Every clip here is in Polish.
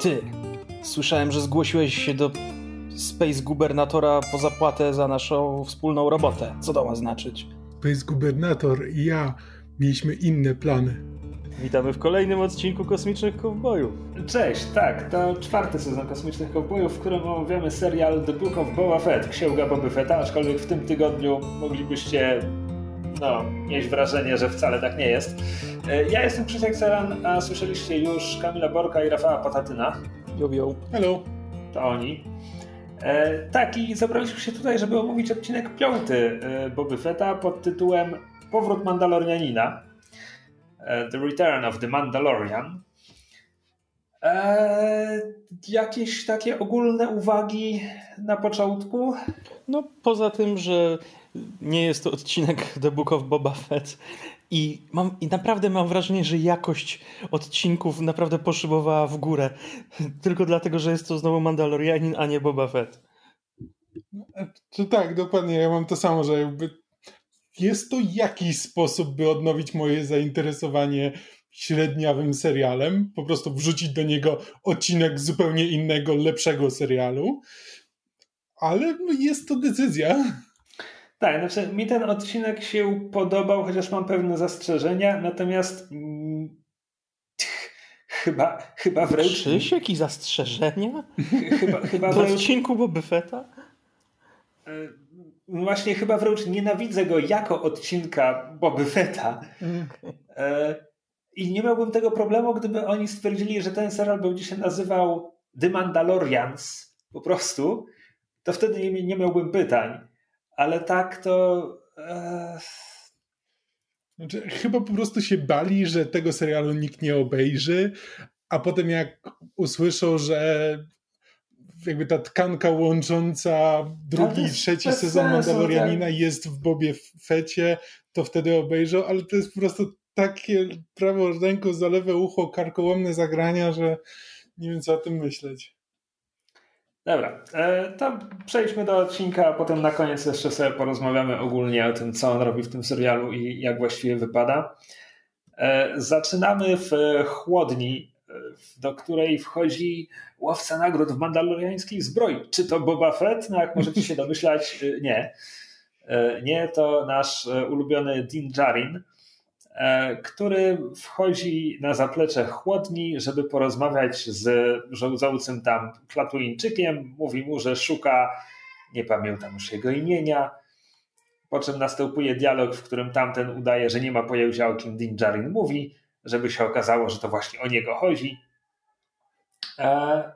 ty, słyszałem, że zgłosiłeś się do Space Gubernatora po zapłatę za naszą wspólną robotę. Co to ma znaczyć? Space Gubernator i ja mieliśmy inne plany. Witamy w kolejnym odcinku Kosmicznych Kowbojów. Cześć, tak, to czwarty sezon Kosmicznych Kowbojów, w którym omawiamy serial The Book of Boba Fett, księga Boba Fetta, aczkolwiek w tym tygodniu moglibyście no, mieć wrażenie, że wcale tak nie jest. E, ja jestem Krzysiek Ceran, a słyszeliście już Kamila Borka i Rafała Patatyna. Yo, yo. Hello. To oni. E, tak, i zabraliśmy się tutaj, żeby omówić odcinek piąty e, Boby Fetta pod tytułem Powrót Mandalorianina. E, the Return of the Mandalorian. E, jakieś takie ogólne uwagi na początku? No, poza tym, że nie jest to odcinek The Book of Boba Fett i, mam, I naprawdę mam wrażenie, że jakość odcinków naprawdę poszybowała w górę. Tylko dlatego, że jest to znowu Mandalorianin, a nie Boba Fett. To tak, dokładnie. Ja mam to samo, że jakby jest to jakiś sposób, by odnowić moje zainteresowanie średniawym serialem. Po prostu wrzucić do niego odcinek zupełnie innego, lepszego serialu. Ale jest to decyzja. Tak, znaczy mi ten odcinek się podobał, chociaż mam pewne zastrzeżenia, natomiast mm, chyba, chyba wręcz... Krzysiek i zastrzeżenia? Chyba, chyba w wręcz... odcinku Boba Fetta? E, właśnie chyba wręcz nienawidzę go jako odcinka Boba Fetta. E, I nie miałbym tego problemu, gdyby oni stwierdzili, że ten serial będzie się nazywał The Mandalorians po prostu, to wtedy nie, nie miałbym pytań ale tak to. E... Znaczy, chyba po prostu się bali, że tego serialu nikt nie obejrzy, a potem jak usłyszą, że jakby ta tkanka łącząca drugi i trzeci sezon Mandalorianina tak. jest w Bobie Fecie, to wtedy obejrzą, ale to jest po prostu takie prawo ręką za lewe ucho, karkołomne zagrania, że nie wiem co o tym myśleć. Dobra, e, to przejdźmy do odcinka, a potem na koniec jeszcze sobie porozmawiamy ogólnie o tym, co on robi w tym serialu i jak właściwie wypada. E, zaczynamy w chłodni, e, do której wchodzi łowca nagród w mandaloriańskiej zbroi. Czy to Boba Fett? No jak możecie się domyślać, nie. Nie, to nasz ulubiony Din Djarin, który wchodzi na zaplecze chłodni, żeby porozmawiać z rządzącym tam Klatuińczykiem. Mówi mu, że szuka, nie pamiętam już jego imienia, po czym następuje dialog, w którym tamten udaje, że nie ma pojęcia o kim Din Djarin mówi, żeby się okazało, że to właśnie o niego chodzi. E,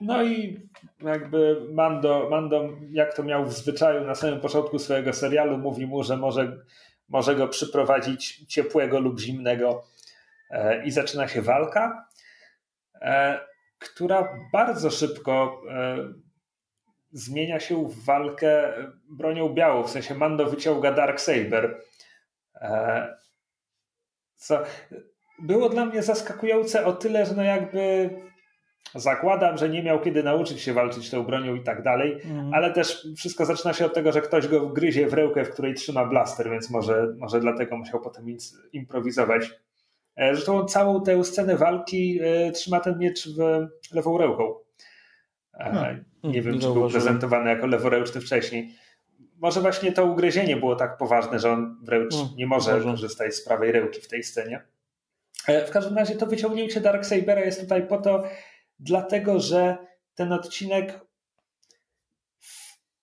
no i jakby Mando, Mando, jak to miał w zwyczaju na samym początku swojego serialu, mówi mu, że może może go przyprowadzić ciepłego lub zimnego e, i zaczyna się walka, e, która bardzo szybko e, zmienia się w walkę bronią białą, w sensie Mando wyciąga Dark Saber. Co było dla mnie zaskakujące o tyle, że no jakby Zakładam, że nie miał kiedy nauczyć się walczyć tą bronią i tak dalej, mm. ale też wszystko zaczyna się od tego, że ktoś go gryzie w rękę, w której trzyma blaster, więc może, może dlatego musiał potem improwizować. E, zresztą całą tę scenę walki e, trzyma ten miecz w lewą ręką. Hmm. Nie wiem, czy był prezentowany jako leworęczny wcześniej. Może właśnie to ugryzienie było tak poważne, że on wręcz hmm, nie może korzystać z prawej ręki w tej scenie. W każdym razie to wyciągnięcie Darksabera jest tutaj po to, dlatego że ten odcinek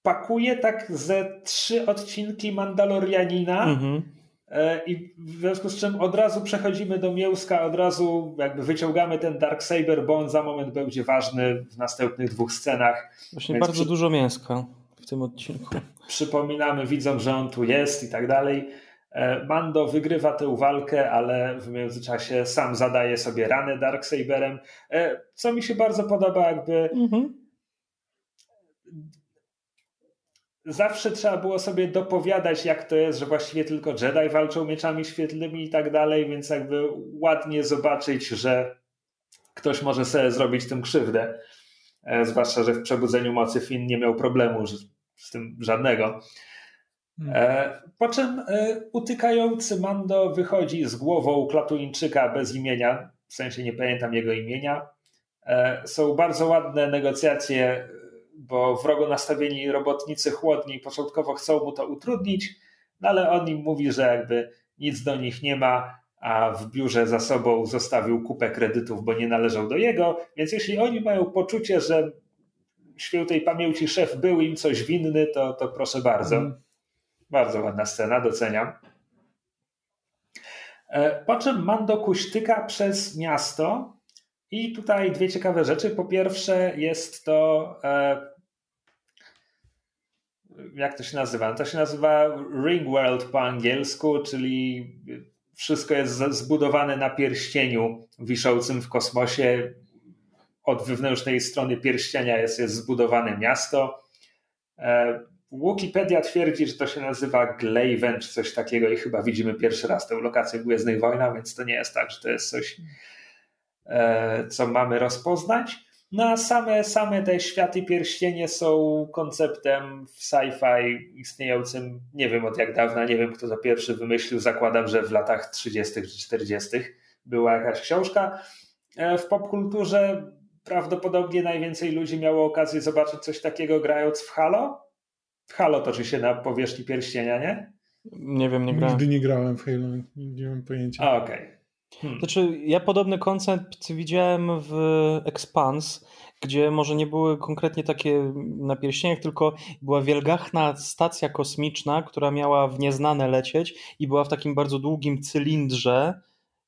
pakuje tak ze trzy odcinki Mandalorianina. Mhm. E, I w związku z czym od razu przechodzimy do mięska, od razu jakby wyciągamy ten Dark Saber, bo on za moment będzie ważny w następnych dwóch scenach. Właśnie Więc bardzo przy... dużo mięska w tym odcinku. Przypominamy widzom, że on tu jest i tak dalej. E, Mando wygrywa tę walkę, ale w międzyczasie sam zadaje sobie ranę Darksaberem, e, co mi się bardzo podoba, jakby mhm. zawsze trzeba było sobie dopowiadać, jak to jest, że właściwie tylko Jedi walczą mieczami świetlnymi i tak dalej, więc jakby ładnie zobaczyć, że ktoś może sobie zrobić tym krzywdę. E, zwłaszcza, że w Przebudzeniu Mocy Finn nie miał problemu z tym żadnego. E, po czym e, utykający Mando wychodzi z głową Klatuńczyka bez imienia, w sensie nie pamiętam jego imienia, Są bardzo ładne negocjacje, bo wrogo nastawieni robotnicy chłodni początkowo chcą mu to utrudnić, no ale on im mówi, że jakby nic do nich nie ma, a w biurze za sobą zostawił kupę kredytów, bo nie należał do jego. Więc jeśli oni mają poczucie, że świętej pamięci szef był im coś winny, to, to proszę bardzo. Bardzo ładna scena, doceniam. E, po czym Mando kuśtyka przez miasto i tutaj dwie ciekawe rzeczy. Po pierwsze jest to e, jak to się nazywa? To się nazywa Ring World po angielsku, czyli wszystko jest zbudowane na pierścieniu wiszącym w kosmosie. Od wewnętrznej strony pierścienia jest, jest zbudowane miasto. Wikipedia twierdzi, że to się nazywa Glaven czy coś takiego i chyba widzimy pierwszy raz tę lokację w Gwiezdnych Wojnach, więc to nie jest tak, że to jest coś, e, co mamy rozpoznać. No a same, same te światy pierścienie są konceptem w sci-fi istniejącym nie wiem od jak dawna, nie wiem kto to pierwszy wymyślił, zakładam, że w latach 30. czy 40. była jakaś książka. E, w popkulturze prawdopodobnie najwięcej ludzi miało okazję zobaczyć coś takiego grając w Halo. W Halo toczy się na powierzchni pierścienia, nie? Nie wiem, nie grałem. Nigdy nie grałem w Halo, nie mam pojęcia. Okej. Okay. Hmm. Znaczy, ja podobny koncept widziałem w Expanse, gdzie może nie były konkretnie takie na pierścieniach, tylko była wielgachna stacja kosmiczna, która miała w nieznane lecieć i była w takim bardzo długim cylindrze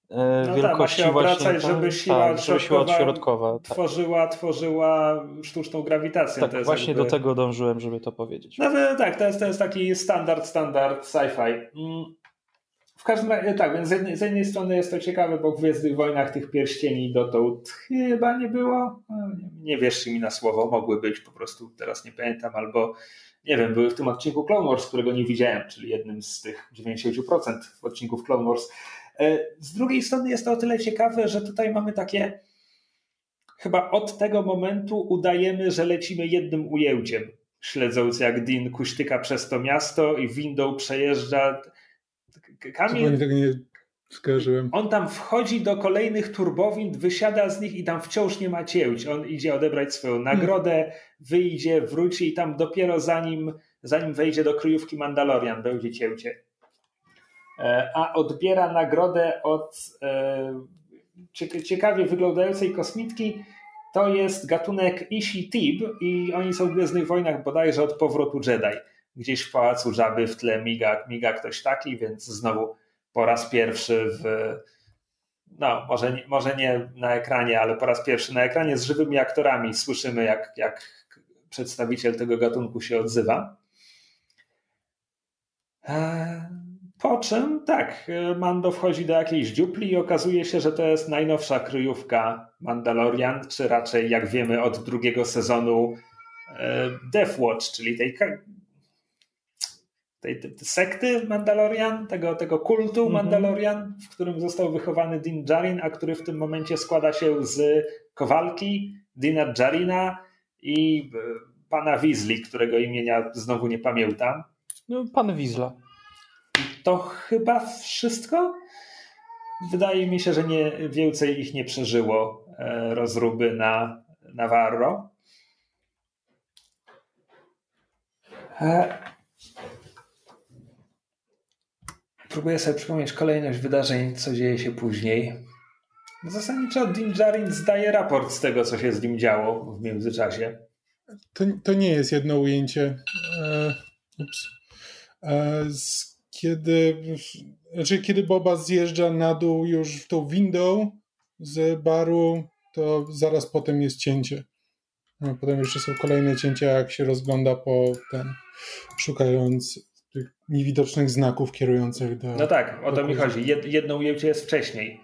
no wielkości tak, właśnie, obracać, żeby siła, tak, żeby siła odśrodkowa tak. tworzyła, tworzyła sztuczną grawitację. Tak, właśnie jakby... do tego dążyłem, żeby to powiedzieć. No tak, to jest, to jest taki standard, standard sci-fi. Mm. W każdym razie, tak, więc z jednej, z jednej, strony jest to ciekawe, bo w Gwiezdnych Wojnach tych pierścieni dotąd chyba nie było. No, nie wierzcie mi na słowo, mogły być, po prostu teraz nie pamiętam, albo nie wiem, były w tym odcinku Clone Wars, którego nie widziałem, czyli jednym z tych 90% odcinków Clone Wars. E, z drugiej strony jest to o tyle ciekawe, że tutaj mamy takie chyba od tego momentu udajemy, że lecimy jednym ujęciem, śledząc jak Dean kuśtyka przez to miasto i windą przejeżdża Kamil... tego nie skojarzyłem. On tam wchodzi do kolejnych turbowin, wysiada z nich i tam wciąż nie ma cięć. On idzie odebrać swoją nagrodę, hmm. wyjdzie, wróci i tam dopiero zanim, zanim wejdzie do kryjówki Mandalorian będzie cięcie. E, a odbiera nagrodę od e, ciekawie wyglądającej kosmitki. To jest gatunek Ishi Tib i oni są w Gwiezdnych Wojnach bodajże od powrotu Jedi gdzieś w Pałacu Żaby w tle miga, miga ktoś taki, więc znowu po raz pierwszy w no, może nie, może nie na ekranie, ale po raz pierwszy na ekranie z żywymi aktorami słyszymy, jak, jak przedstawiciel tego gatunku się odzywa. E, po czym, tak, Mando wchodzi do jakiejś dziupli i okazuje się, że to jest najnowsza kryjówka Mandalorian, czy raczej, jak wiemy, od drugiego sezonu e, Death Watch, czyli tej tej, tej, sekty Mandalorian, tego, tego kultu -hmm. Mandalorian, w którym został wychowany Din Djarin, a który w tym momencie składa się z Kowalki, Dina Djarina i e, pana Weasley, którego imienia znowu nie pamiętam. No, pan Weasla. To chyba wszystko? Wydaje mi się, że nie, więcej ich nie przeżyło e, rozruby na Navarro. E, Próbuję sobie przypomnieć kolejność wydarzeń, co dzieje się później. Zasadniczo Din Djarin zdaje raport z tego, co się z nim działo w międzyczasie. To, to nie jest jedno ujęcie. E, ups. E, z, kiedy, znaczy, kiedy Boba zjeżdża na dół już w tą windą z baru, to zaraz potem jest cięcie. A potem jeszcze są kolejne cięcia, jak się rozgląda po ten, szukając tych niewidocznych znaków kierujących do. No tak, o to mi chodzi. Jed, jedno ujęcie jest wcześniej.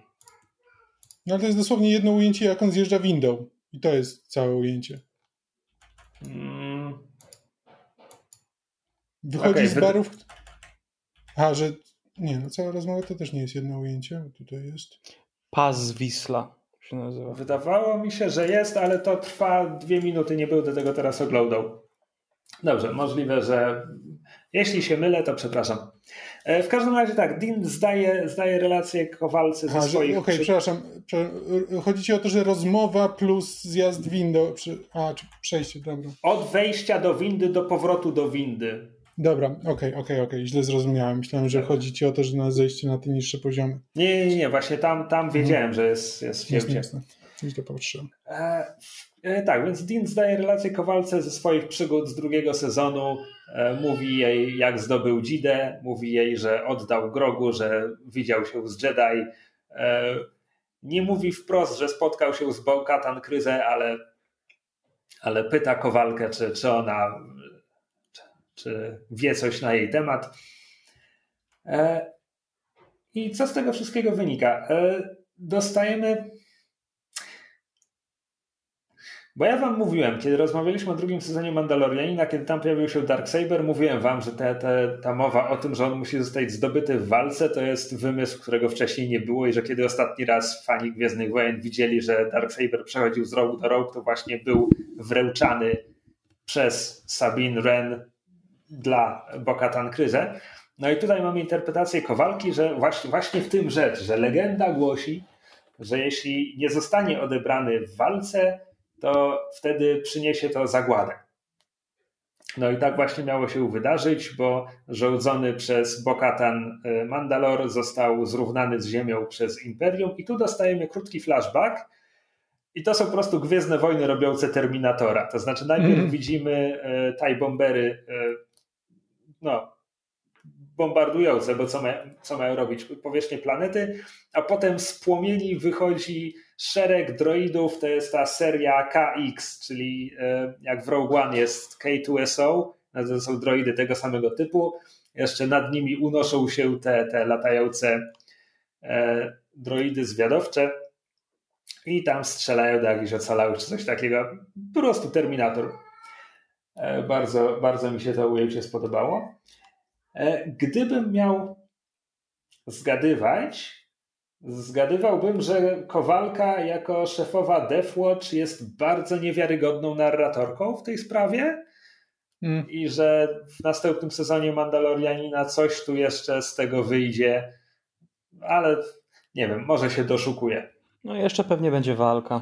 No ale to jest dosłownie jedno ujęcie, jak on zjeżdża windą. I to jest całe ujęcie. Hmm. Wychodzi okay, z barów. A, że. Nie, no cała rozmowa to też nie jest jedno ujęcie, bo tutaj jest. Paz Wisla się nazywa. Wydawało mi się, że jest, ale to trwa dwie minuty, nie będę tego teraz oglądał. Dobrze, możliwe, że jeśli się mylę, to przepraszam. E, w każdym razie tak, Dean zdaje, zdaje relację Kowalcy ze A, swoich... Okej, okay, przepraszam. Chodzi ci o to, że rozmowa plus zjazd windy. Przy... A, czy przejście, dobra. Od wejścia do windy do powrotu do windy. Dobra, okej, okay, okej, okay, okej, okay. źle zrozumiałem. Myślałem, że chodzi ci o to, że na zejście na te niższe poziomy. Nie, nie, nie, właśnie tam, tam wiedziałem, że jest, jest Jasne, jasne. Źle patrzyłem. E, e, tak, więc Dean zdaje relację Kowalce ze swoich przygód z drugiego sezonu. E, mówi jej, jak zdobył Dzidę, mówi jej, że oddał Grogu, że widział się z Jedi. E, nie mówi wprost, że spotkał się z Bo-Katan Kryzę, ale, ale pyta Kowalkę, czy, czy ona czy, wie coś na jej temat. E, I co z tego wszystkiego wynika? Dostajemy bo ja wam mówiłem, kiedy rozmawialiśmy o drugim sezonie Mandalorianina, kiedy tam pojawił się Darksaber, mówiłem wam, że te, te, ta mowa o tym, że on musi zostać zdobyty w walce, to jest wymysł, którego wcześniej nie było i że kiedy ostatni raz fani Gwiezdnych Wojen widzieli, że Darksaber przechodził z rogu do rogu, to właśnie był wręczany przez Sabine Wren dla Bokatan Kryzę. No i tutaj mamy interpretację Kowalki, że właśnie, właśnie w tym rzecz, że legenda głosi, że jeśli nie zostanie odebrany w walce, to wtedy przyniesie to zagładę. No i tak właśnie miało się wydarzyć, bo rządzony przez Bokatan e, Mandalor został zrównany z ziemią przez Imperium i tu dostajemy krótki flashback i to są po prostu Gwiezdne Wojny robiące Terminatora. To znaczy najpierw mm. widzimy e, TIE Bombery e, no, bombardujące, bo co, ma, co mają robić? Powierzchnię planety, a potem z płomieni wychodzi szereg droidów, to jest ta seria KX, czyli e, jak w Rogue One jest K2SO, no to są droidy tego samego typu, jeszcze nad nimi unoszą się te, te latające e, droidy zwiadowcze i tam strzelają do jakichś ocalałych czy coś takiego. Po prostu Terminator. E, bardzo, bardzo mi się to ujęcie spodobało. Gdybym miał zgadywać, Zgadywałbym, że Kowalka jako szefowa Deathwatch jest bardzo niewiarygodną narratorką w tej sprawie mm. i że w następnym sezonie Mandalorianina coś tu jeszcze z tego wyjdzie, ale nie wiem, może się doszukuje. No jeszcze pewnie będzie walka.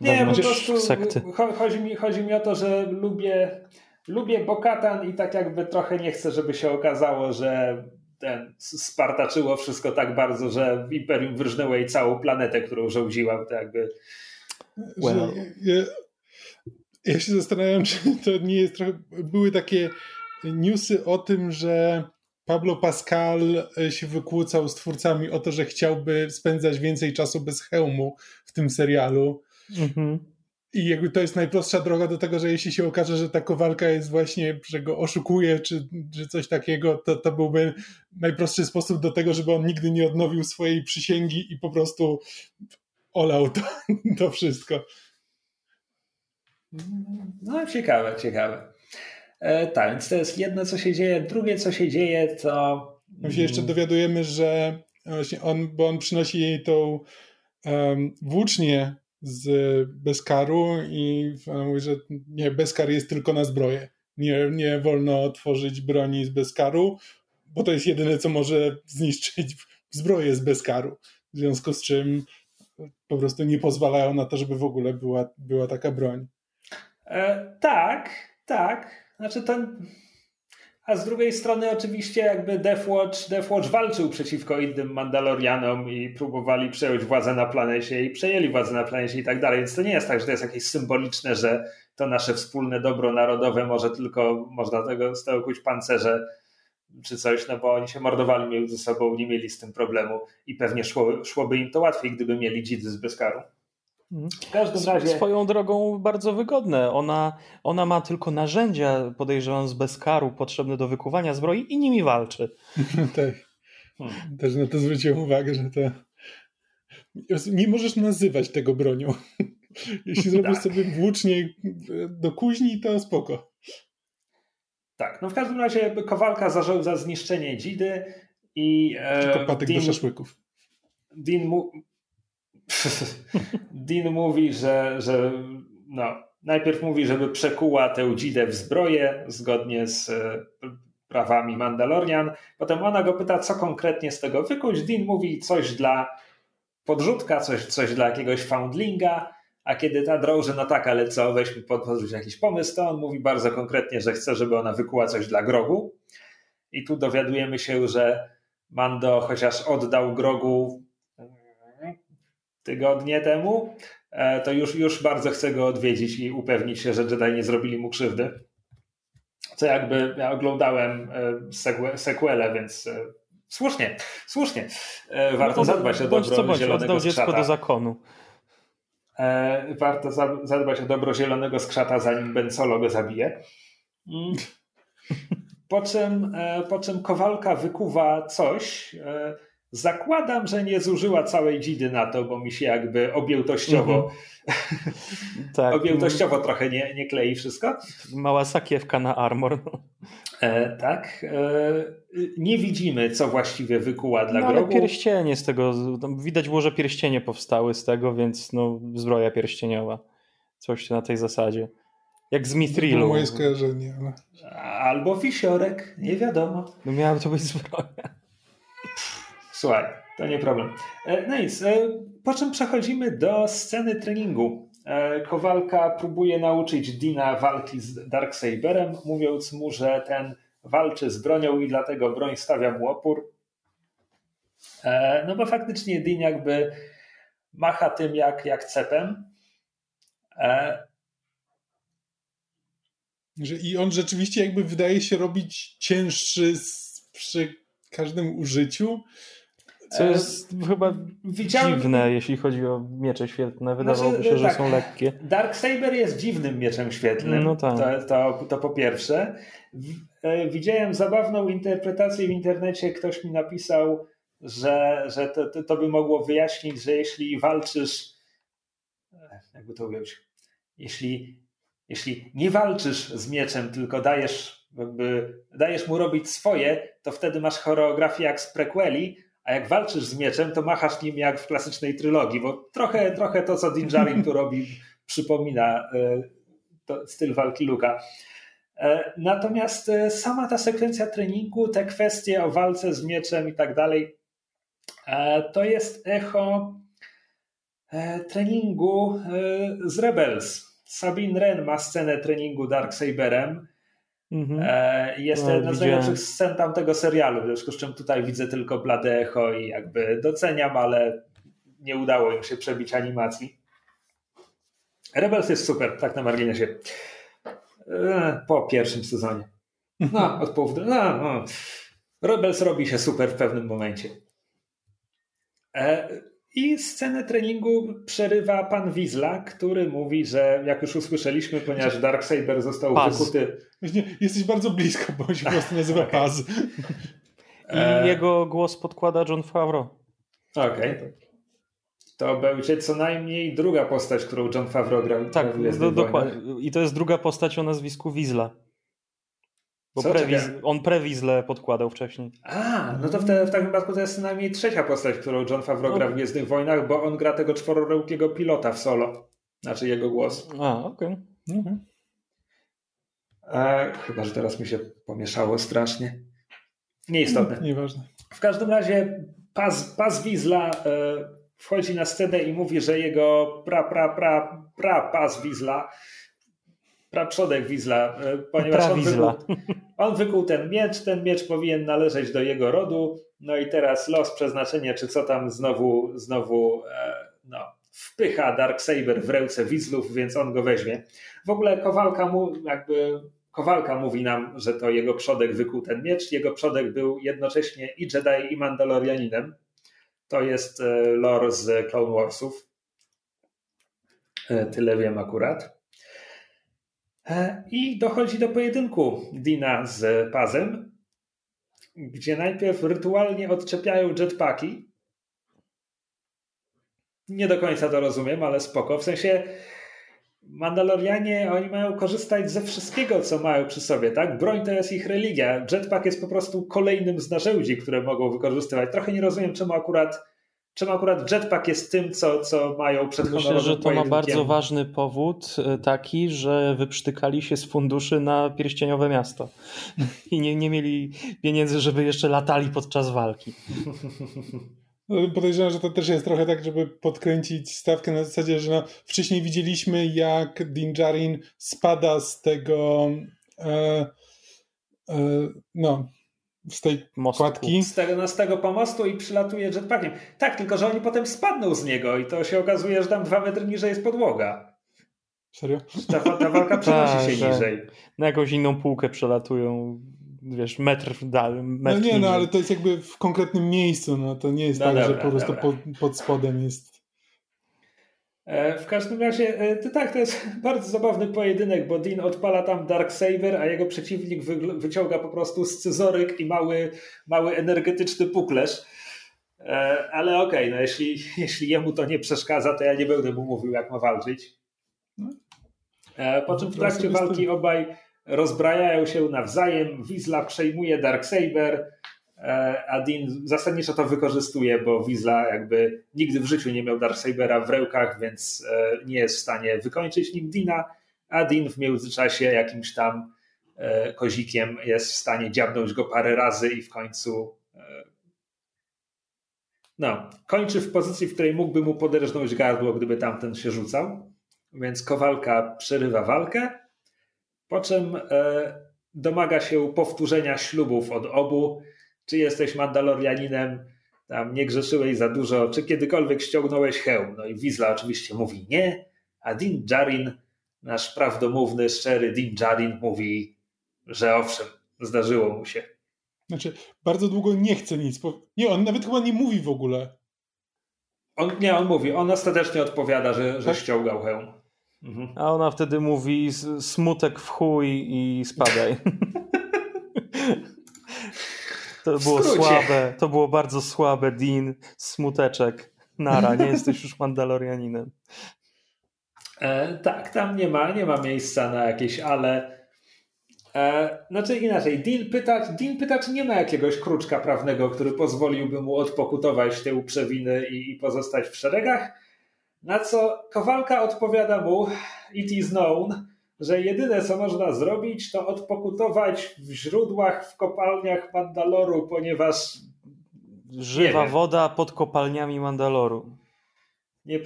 Nie, po prostu sekty. Chodzi, mi, chodzi mi o to, że lubię, lubię Bokatan i tak jakby trochę nie chcę, żeby się okazało, że ten, spartaczyło wszystko tak bardzo, że Imperium wyrżnęło jej całą planetę, którą rządziła. To jakby... Well. Ja, ja, się zastanawiam, czy to nie jest trochę... Były takie newsy o tym, że Pablo Pascal się wykłócał z twórcami o to, że chciałby spędzać więcej czasu bez hełmu w tym serialu. Mhm. I jakby to jest najprostsza droga do tego, że jeśli się okaże, że ta kowalka jest właśnie, że go oszukuje, czy, czy coś takiego, to, to byłby najprostszy sposób do tego, żeby on nigdy nie odnowił swojej przysięgi i po prostu olał to, to wszystko. No, ciekawe, ciekawe. E, tak, więc to jest jedno, co się dzieje. Drugie, co się dzieje, to. My się jeszcze dowiadujemy, że właśnie on, bo on przynosi jej tą um, włócznię z Beskaru i mówi, że nie, Beskar jest tylko na zbroję. Nie, nie wolno tworzyć broni z Beskaru, bo to jest jedyne, co może zniszczyć zbroję z Beskaru. W związku z czym po prostu nie pozwalają na to, żeby w ogóle była, była taka broń. E, tak, tak. Znaczy to a z drugiej strony oczywiście jakby Deathwatch, Deathwatch walczył przeciwko innym Mandalorianom i próbowali przejąć władzę na planecie i przejęli władzę na planecie i tak dalej, więc to nie jest tak, że to jest jakieś symboliczne, że to nasze wspólne dobro narodowe może tylko, można tego, z tego kuć pancerze czy coś, no bo oni się mordowali między sobą, nie mieli z tym problemu i pewnie szło, szłoby im to łatwiej, gdyby mieli dzidy z Beskaru. W każdym razie. Swoją drogą bardzo wygodne. Ona, ona ma tylko narzędzia, podejrzewam, z bezkaru potrzebne do wykuwania zbroi i nimi walczy. tak. Hmm. Też na to zwróciłem uwagę, że to. Nie możesz nazywać tego bronią. Jeśli zrobisz tak. sobie włócznie do kuźni, to spoko. Tak, no w każdym razie Kowalka zażął za zniszczenie dzidy i. E, Tylko patyk Dean, do szaszłyków. Dean mu, Dean mówi, że, że no, najpierw mówi, żeby przekuła tę dzidę w zbroję zgodnie z e, prawami Mandalorian. Potem ona go pyta, co konkretnie z tego wykuć. Dean mówi coś dla podrzutka, coś, coś dla jakiegoś foundlinga. A kiedy ta drąży, no tak, ale co, weźmy podrzuć jakiś pomysł, to on mówi bardzo konkretnie, że chce, żeby ona wykuła coś dla grogu. I tu dowiadujemy się, że Mando chociaż oddał grogu tygodnie temu, e, to już, już bardzo chce go odwiedzić i upewnić się, że Jedi nie zrobili mu krzywdy. Co jakby ja oglądałem e, sequelę, więc e, słusznie, słusznie. Warto no, zadbać o dobro co bądź, zielonego oddał dziecko do zakonu. Warto zadbać o dobro zielonego skrzata, zanim Ben Solo go zabije. Mm. Po czym, po czym Kowalka wykuwa coś, Zakładam, że nie zużyła całej dzidy na to, bo mi się jakby objętościowo, mm -hmm. tak. objętościowo trochę nie, nie klei wszystko. Mała sakiewka na armor. E, tak. E, nie widzimy, co właściwie wykuła dla no, ale pierścienie z tego, widać było, że pierścienie powstały z tego, więc no, zbroja pierścieniowa. Coś na tej zasadzie. Jak z Mithrilu. To moje skojarzenie. Ale... Albo wisiorek, nie wiadomo. No miała to być zbroja. Słuchaj, to nie problem. E, no nic, e, po czym przechodzimy do sceny treningu. E, Kowalka próbuje nauczyć Dina walki z Darksaberem, mówiąc mu, że ten walczy z bronią i dlatego broń stawia mu opór. No bo faktycznie Dean jakby macha tym jak, jak cepem. I on rzeczywiście jakby wydaje się robić cięższy przy każdym użyciu. Co jest e, chyba widziałem... dziwne, jeśli chodzi o miecze świetlne. Wydawałoby znaczy, się, że tak, są lekkie. Darksaber jest dziwnym mieczem świetlnym. No tak. to, to, to po pierwsze. E, widziałem zabawną interpretację w internecie. Ktoś mi napisał, że, że to, to, to by mogło wyjaśnić, że jeśli walczysz. E, jakby to ująć? Jeśli, jeśli nie walczysz z mieczem, tylko dajesz, jakby, dajesz mu robić swoje, to wtedy masz choreografię jak z prequeli a jak walczysz z mieczem, to machasz nim jak w klasycznej trylogii, bo trochę, trochę to, co Din tu robi, przypomina e, styl walki Luka. E, natomiast e, sama ta sekwencja treningu, te kwestie o walce z mieczem i tak dalej, to jest echo treningu z Rebels. Sabine Wren ma scenę treningu Darksaberem Mhm. E, jest to no, jedna z najlepszych scen tamtego serialu, w związku z czym tutaj widzę tylko blade echo i jakby doceniam, ale nie udało im się przebić animacji. Rebels jest super, tak na marginesie. E, po pierwszym sezonie. No, od połowy. No, no. Rebels robi się super w pewnym momencie. I scenę treningu przerywa pan Wizla, który mówi, że jak już usłyszeliśmy, ponieważ Darksaber został Paz. wykuty. Jesteś bardzo blisko, bo on się po prostu nazywa okay. Paz. I e... jego głos podkłada John Favreau. Okej. Okay. To będzie co najmniej druga postać, którą John Favreau grał. Tak, do, dokładnie. I to jest druga postać o nazwisku Wizla. Bo prewiz, on prewizle podkładał wcześniej. A, no to w, te, w takim wypadku to jest co najmniej trzecia postać, którą John Favreau gra w Gwiezdnych Wojnach, bo on gra tego czwororełkiego pilota w solo. Znaczy jego głos. A, okej. Okay. Mhm. E, chyba, że teraz mi się pomieszało strasznie. Nieistotne. Mm, nieważne. W każdym razie Paz, Paz Wizla e, wchodzi na scenę i mówi, że jego pra, pra, pra, pra Paz Wizla praprzodek Wizla, e, ponieważ on wykuł, on wykuł ten miecz, ten miecz powinien należeć do jego rodu, no i teraz los, przeznaczenie, czy co tam znowu, znowu e, no, wpycha Darksaber w ręce Wizlów, więc on go weźmie. W ogóle Kowalka mu jakby Kowalka mówi nam, że to jego przodek wykuł ten miecz. Jego przodek był jednocześnie i Jedi, i Mandalorianinem. To jest e, lore z Clone Warsów. Tyle wiem akurat. E, I dochodzi do pojedynku Dina z Pazem, gdzie najpierw rytualnie odczepiają jetpacki. Nie do końca to rozumiem, ale spoko. W sensie Mandalorianie, oni mają korzystać ze wszystkiego, co mają przy sobie, tak? Broń to jest ich religia. Jetpack jest po prostu kolejnym z narzędzi, które mogą wykorzystywać. Trochę nie rozumiem, czemu akurat czym akurat jetpack jest tym, co, co mają przed Myślę, że to ma bardzo ważny powód e, taki, że wyprztykali się z funduszy na pierścieniowe miasto i nie, nie mieli pieniędzy, żeby jeszcze latali podczas walki. No, podejrzewam, że to też jest trochę tak, żeby podkręcić stawkę na zasadzie, że no, wcześniej widzieliśmy, jak Din Djarin spada z tego e, e, no, z tej Mostku. kładki. Z tego, no, z tego pomostu i przylatuje jetpackiem. Tak, tylko że oni potem spadną z niego i to się okazuje, że tam dwa metry niżej jest podłoga. Serio? Ta, ta walka przenosi tak, się niżej. Na jakąś inną półkę przelatują wiesz, metr dalej. no nie, no ale to jest jakby w konkretnym miejscu, no to nie jest no tak, dobra, że po prostu pod, pod, spodem jest. E, w każdym razie, e, to tak, to jest bardzo zabawny pojedynek, bo Dean odpala tam Dark Saber, a jego przeciwnik wy, wyciąga po prostu scyzoryk i mały, mały energetyczny puklerz. E, ale okej, okay, no jeśli, jeśli jemu to nie przeszkadza, to ja nie będę mu mówił, jak ma walczyć. No. Po czym w trakcie walki obaj rozbrajają się nawzajem, Wizla przejmuje Darksaber, a Dean zasadniczo to wykorzystuje, bo Wizla jakby nigdy w życiu nie miał Darksabera w rękach, więc e, nie jest w stanie wykończyć nim Dina, a Dean w międzyczasie jakimś tam e, kozikiem jest w stanie dziabnąć go parę razy i w końcu no, kończy w pozycji, w której mógłby mu poderżnąć gardło, gdyby tamten się rzucał. Więc Kowalka przerywa walkę po czym e, domaga się powtórzenia ślubów od obu. Czy jesteś Mandalorianinem, tam nie grzeszyłeś za dużo, czy kiedykolwiek ściągnąłeś hełm? No i Wizla oczywiście mówi nie, a Din Djarin, nasz prawdomówny, szczery Din Djarin mówi, że owszem, zdarzyło mu się. Znaczy, bardzo długo nie chce nic. Nie, on nawet chyba nie mówi w ogóle. On, nie, on mówi. On ostatecznie odpowiada, że, że tak? ściągał hełm. Mhm. A ona wtedy mówi smutek w chuj i spadaj. to było słabe, to było bardzo słabe, Dean, smuteczek. Nara, nie jesteś już Mandalorianinem. E, tak, tam nie ma, nie ma miejsca na jakieś ale. E, znaczy inaczej, Dean pyta, Dean pyta, czy nie ma jakiegoś kruczka prawnego, który pozwoliłby mu odpokutować te uprzewiny i, i pozostać w szeregach. Na co Kowalka odpowiada mu, it is known, że jedyne co można zrobić to odpokutować w źródłach, w kopalniach Mandaloru, ponieważ Żywa woda pod kopalniami Mandaloru. Nie,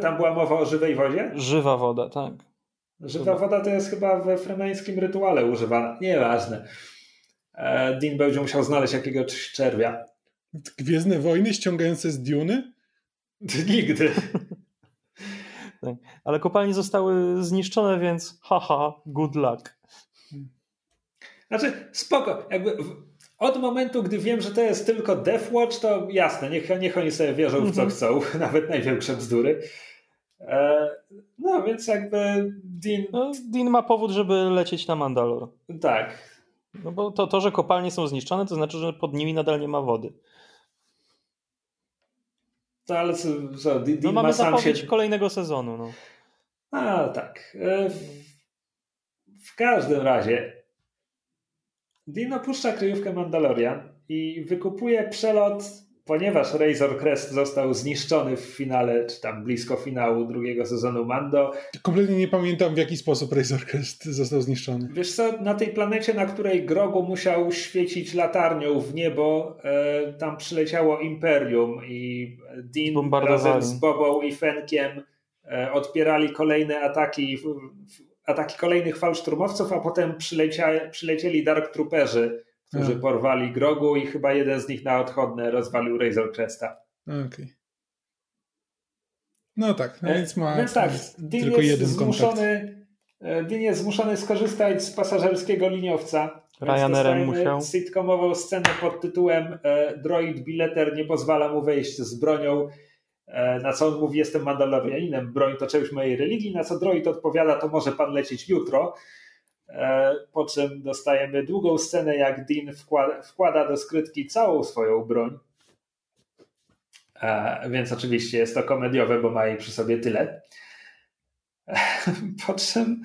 tam była mowa o żywej wodzie? Żywa woda, tak. Żywa woda to jest chyba we fremeńskim rytuale używana. Nieważne. E, Dean będzie musiał znaleźć jakiegoś czerwia. Gwiezdne wojny ściągające z Duny? Nigdy. Tak. Ale kopalnie zostały zniszczone, więc haha, good luck. Znaczy, spoko. Jakby od momentu, gdy wiem, że to jest tylko Death Watch, to jasne, niech, niech oni sobie wierzą w co mhm. chcą, nawet największe bzdury. E, no więc jakby Dean... No, Dean ma powód, żeby lecieć na Mandalor. Tak. No bo to, to, że kopalnie są zniszczone, to znaczy, że pod nimi nadal nie ma wody. To ale co, co Dean no mamy zapowiedź się... kolejnego sezonu. No. A, tak. E, w, w każdym razie Dean opuszcza kryjówkę Mandalorian i wykupuje przelot ponieważ Razor Crest został zniszczony w finale, czy tam blisko finału drugiego sezonu Mando. Kompletnie nie pamiętam w jaki sposób Razor Crest został zniszczony. Wiesz co, na tej planecie, na której Grogu musiał świecić latarnią w niebo, e, tam przyleciało Imperium i Dean razem z Bobą i Fenkiem e, odpierali kolejne ataki, ataki kolejnych falszturmowców, a potem przylecieli Dark Trooperzy którzy no. porwali Grogu i chyba jeden z nich na odchodne rozwalił Razor Cresta. Okej. Okay. No tak, no e, więc ma więc tak, tylko jeden zmuszony, e, Dean jest zmuszony skorzystać z pasażerskiego liniowca. Ryanerem musiał. sitcomową scenę pod tytułem e, Droid Bileter nie pozwala mu wejść z bronią. Na co on mówi, jestem Mandalorianinem, broń to część mojej religii, na co droid odpowiada, to może pan lecieć jutro. E, po czym dostajemy długą scenę, jak Dean wkłada, wkłada do skrytki całą swoją broń. E, więc oczywiście jest to komediowe, bo ma jej przy sobie tyle. E, po czym,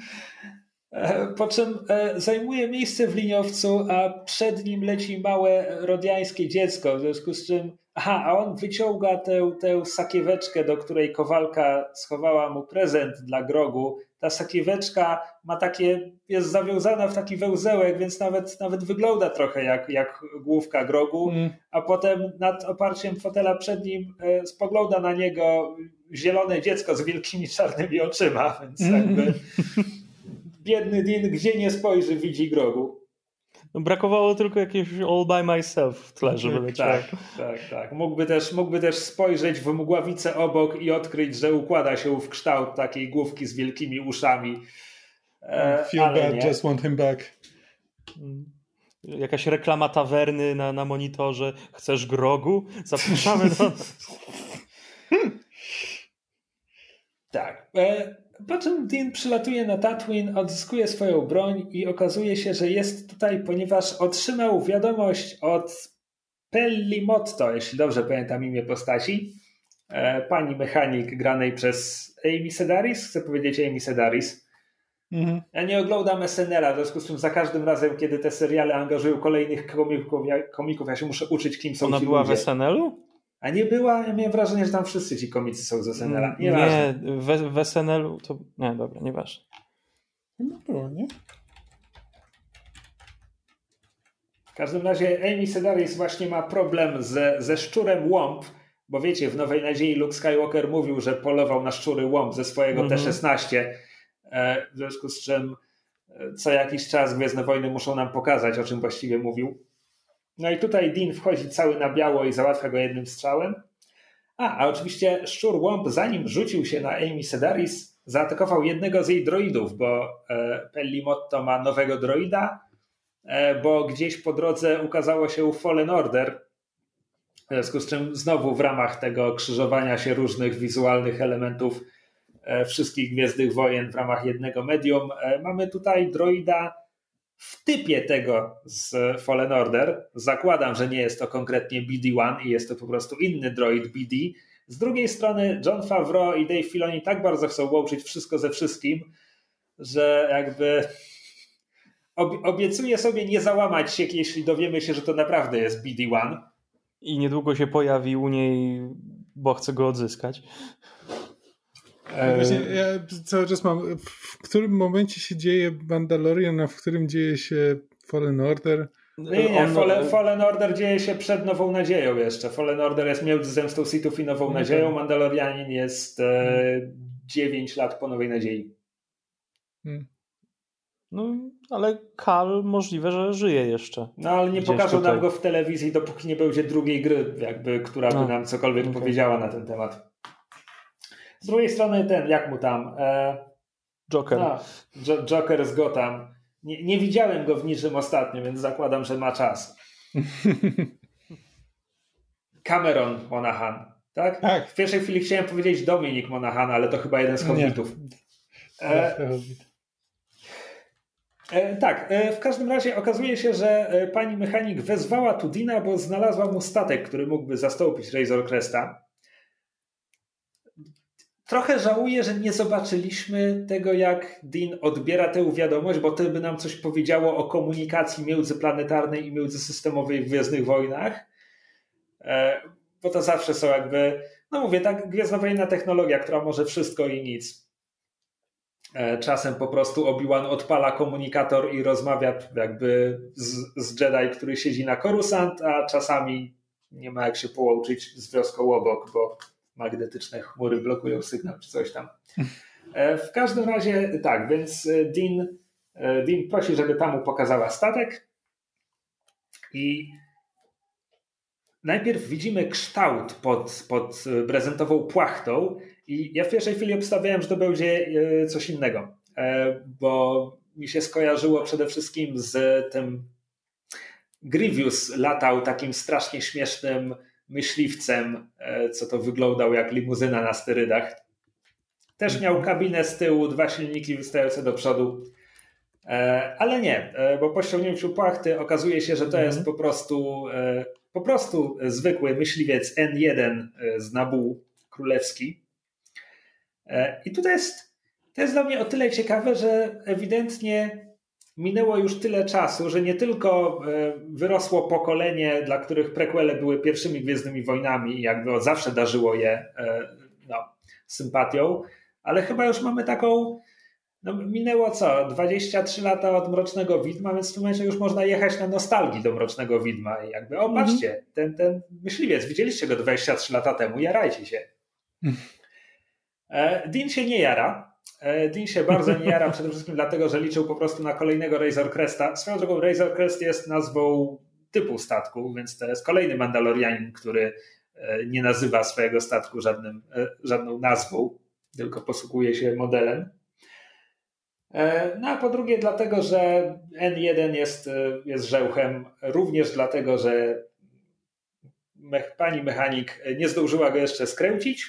po czym zajmuje miejsce w liniowcu, a przed nim leci małe rodiańskie dziecko, w związku z czym Aha, a on wyciąga tę, tę sakieweczkę, do której Kowalka schowała mu prezent dla Grogu. Ta sakieweczka ma takie, jest zawiązana w taki wełzełek, więc nawet, nawet wygląda trochę jak, jak główka Grogu, mm. a potem nad oparciem fotela przed nim e, spogląda na niego zielone dziecko z wielkimi czarnymi oczyma, więc mm. jakby biedny Dean gdzie nie spojrzy widzi Grogu. No, brakowało tylko jakiegoś all by myself w tle, żeby tak, leciało. Tak, tak, tak. Mógłby też, mógłby też spojrzeć w mgławicę obok i odkryć, że układa się w kształt takiej główki z wielkimi uszami. E, Feel bad, nie. just want him back. Mm. Jakaś reklama tawerny na, na monitorze. Chcesz grogu? Zapraszamy do... tak. E, po czym Dean przylatuje na Tatooine, odzyskuje swoją broń i okazuje się, że jest tutaj, ponieważ otrzymał wiadomość od Pelli Motto, jeśli dobrze pamiętam imię postaci, e, pani mechanik granej przez Amy Sedaris, chcę powiedzieć Amy Sedaris. Mhm. Ja nie oglądam SNL-a, w związku z czym za każdym razem, kiedy te seriale angażują kolejnych komików, ja, komików, ja się muszę uczyć, kim są Ona ci była ludzie. w SNL-u? A nie była, ja miałem wrażenie, że tam wszyscy ci komicy są z SNL-a. Nie, nie w, w SNL-u to. Nie, dobra, nieważne. No było, nie? W każdym razie Amy Sedaris właśnie ma problem ze, ze szczurem Łąb, bo wiecie, w Nowej Nadziei Luke Skywalker mówił, że polował na szczury Łąb ze swojego mm -hmm. T-16, e, w związku z czym e, co jakiś czas Gwiezdne Wojny muszą nam pokazać, o czym właściwie mówił. No i tutaj Dean wchodzi cały na biało i załatwia go jednym strzałem. A, a oczywiście szczur łąb, zanim rzucił się na Amy Sedaris, zaatakował jednego z jej droidów, bo e, Pelli Motto ma nowego droida, e, bo gdzieś po drodze ukazało się Fallen Order, w związku z czym znowu w ramach tego krzyżowania się różnych wizualnych elementów e, wszystkich Gwiezdnych Wojen w ramach jednego medium, e, mamy tutaj droida w typie tego z Fallen Order. Zakładam, że nie jest to konkretnie BD-1 i jest to po prostu inny droid BD. Z drugiej strony John Favreau i Dave Filoni tak bardzo chcą łączyć wszystko ze wszystkim, że jakby obiecuję sobie nie załamać się, jeśli dowiemy się, że to naprawdę jest BD-1. I niedługo się pojawi u niej, bo chce go odzyskać. E, właśnie ja cały czas mam, w którym momencie się dzieje Mandalorian, a w którym dzieje się Fallen Order? Nie, nie, On... Fallen, Fallen, Order dzieje się przed Nową Nadzieją jeszcze. Fallen Order jest między Zemstą Sithów i Nową Nadzieją. Mandalorianin jest e, 9 lat po Nowej Nadziei. Hmm. No, ale Kal możliwe, że żyje jeszcze. No, ale nie pokażą tutaj. nam go w telewizji, dopóki nie będzie drugiej gry, jakby, która by no, nam cokolwiek okay. powiedziała na ten temat. Z drugiej strony ten, jak mu tam? E, Joker. A, Joker z Gotham. Nie, nie widziałem go w niczym ostatnio, więc zakładam, że ma czas. Cameron Monahan, tak? Tak. W pierwszej chwili chciałem powiedzieć Dominik Monahan, ale to chyba jeden z hobbitów. E, e, tak, e, w każdym razie okazuje się, że e, pani mechanik wezwała Tudina, bo znalazła mu statek, który mógłby zastąpić Razor Cresta. Trochę żałuję, że nie zobaczyliśmy tego, jak Dean odbiera tę wiadomość, bo to by nam coś powiedziało o komunikacji międzyplanetarnej i międzysystemowej w Gwiezdnych Wojnach. E, bo to zawsze są jakby, no mówię, tak gwiezdnowojenna technologia, która może wszystko i nic. E, czasem po prostu Obi-Wan odpala komunikator i rozmawia jakby z, z Jedi, który siedzi na Coruscant, a czasami nie ma jak się połączyć z wioską obok, bo magnetyczne chmury blokują sygnał czy coś tam. E, w każdym razie tak, więc e, Dean, e, Dean prosi, żeby tam mu pokazała statek i najpierw widzimy kształt pod, pod prezentową płachtą i ja w pierwszej chwili obstawiałem, że to będzie coś innego, bo mi się skojarzyło przede wszystkim z tym Grievous latał takim strasznie śmiesznym myśliwcem, e, co to wyglądał jak limuzyna na sterydach. Też miał mhm. kabinę z tyłu, dwa silniki wystające do przodu. E, ale nie, e, bo po ściągnięciu płachty okazuje się, że to jest mhm. po prostu po prostu zwykły myśliwiec N1 z Nabu królewski. I tutaj jest, to jest dla mnie o tyle ciekawe, że ewidentnie minęło już tyle czasu, że nie tylko e, wyrosło pokolenie, dla których prequele były pierwszymi Gwiezdnymi Wojnami i jakby od zawsze darzyło je e, no, sympatią, ale chyba już mamy taką no minęło co? 23 lata od Mrocznego Widma, więc w tym momencie już można jechać na nostalgii do Mrocznego Widma i jakby, o mhm. patrzcie, ten, ten myśliwiec, widzieliście go 23 lata temu, jarajcie się. E, Dean się nie jara. E, Dean się bardzo nie jara przede wszystkim dlatego, że liczył po prostu na kolejnego Razor Cresta. Swoją drogą Razor Crest jest nazwą typu statku, więc to jest kolejny Mandalorianin, który e, nie nazywa swojego statku żadnym, żadną nazwą, tylko posługuje się modelem. E, no a po drugie dlatego, że N1 jest, e, jest żełchem, również dlatego, że mech, pani mechanik nie zdążyła go jeszcze skręcić,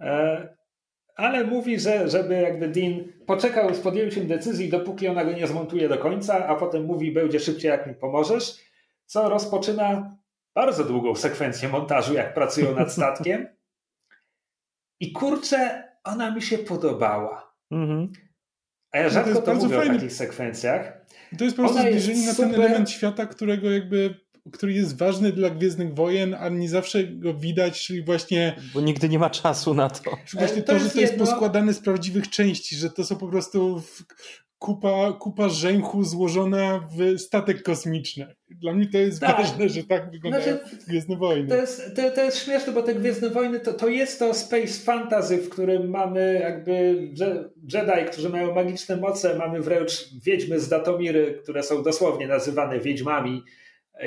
e, ale mówi, że żeby jakby Dean poczekał z podjęciem decyzji, dopóki ona go nie zmontuje do końca, a potem mówi, będzie szybciej, jak mi pomożesz, co rozpoczyna bardzo długą sekwencję montażu, jak pracują nad statkiem. I kurczę, ona mi się podobała. Mhm. A ja no rzadko to, to mówię fajny. o takich sekwencjach. To jest po prostu zbliżenie na ten element świata, którego jakby który jest ważny dla Gwiezdnych Wojen, a nie zawsze go widać, czyli właśnie... Bo nigdy nie ma czasu na to. Właśnie to, to że to jest jedno... poskładane z prawdziwych części, że to są po prostu kupa, kupa rzęchu złożona w statek kosmiczny. Dla mnie to jest tak. ważne, że tak wyglądają znaczy, Gwiezdne Wojny. To jest, to, to jest śmieszne, bo te Gwiezdne Wojny to, to jest to space fantasy, w którym mamy jakby Jedi, którzy mają magiczne moce, mamy wręcz wiedźmy z Datomiry, które są dosłownie nazywane wiedźmami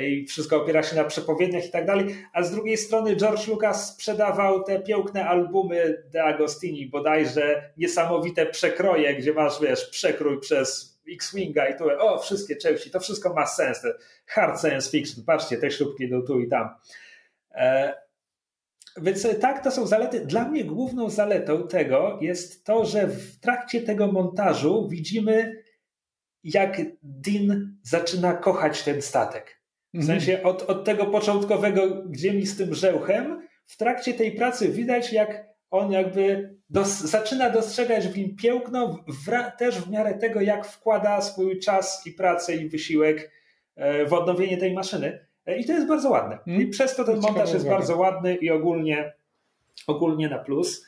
i wszystko opiera się na przepowiedniach i tak dalej, a z drugiej strony George Lucas sprzedawał te piękne albumy De Agostini, bodajże niesamowite przekroje, gdzie masz, wiesz, przekrój przez X-Winga i tu, o, wszystkie części, to wszystko ma sens, hard science fiction, patrzcie, te śrubki idą tu i tam. E, więc tak, to są zalety. Dla mnie główną zaletą tego jest to, że w trakcie tego montażu widzimy, jak Dean zaczyna kochać ten statek. W mhm. sensie od, od tego początkowego, gdzie mi z tym żełchem, w trakcie tej pracy widać, jak on jakby dos zaczyna dostrzegać w nim piękno, w, też w miarę tego, jak wkłada swój czas i pracę i wysiłek e, w odnowienie tej maszyny. E, I to jest bardzo ładne. I mhm. przez to ten montaż jest bardzo ładny i ogólnie, ogólnie na plus.